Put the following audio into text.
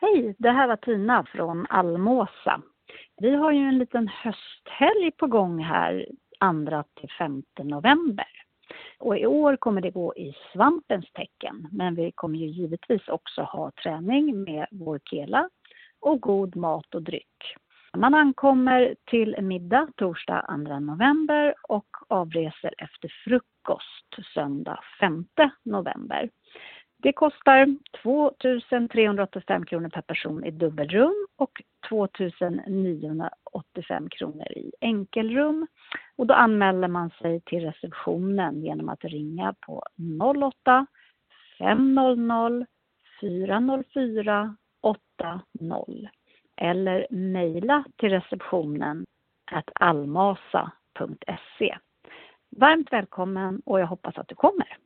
Hej, det här var Tina från Almåsa. Vi har ju en liten hösthelg på gång här 2 till 5 november. Och i år kommer det gå i svampens tecken, men vi kommer ju givetvis också ha träning med vår kela och god mat och dryck. Man ankommer till middag torsdag 2 november och avreser efter frukost söndag 5 november. Det kostar 2 385 kronor per person i dubbelrum och 2 985 kronor i enkelrum. Och då anmäler man sig till receptionen genom att ringa på 08 500 404 80 eller mejla till receptionen almasa.se. Varmt välkommen och jag hoppas att du kommer.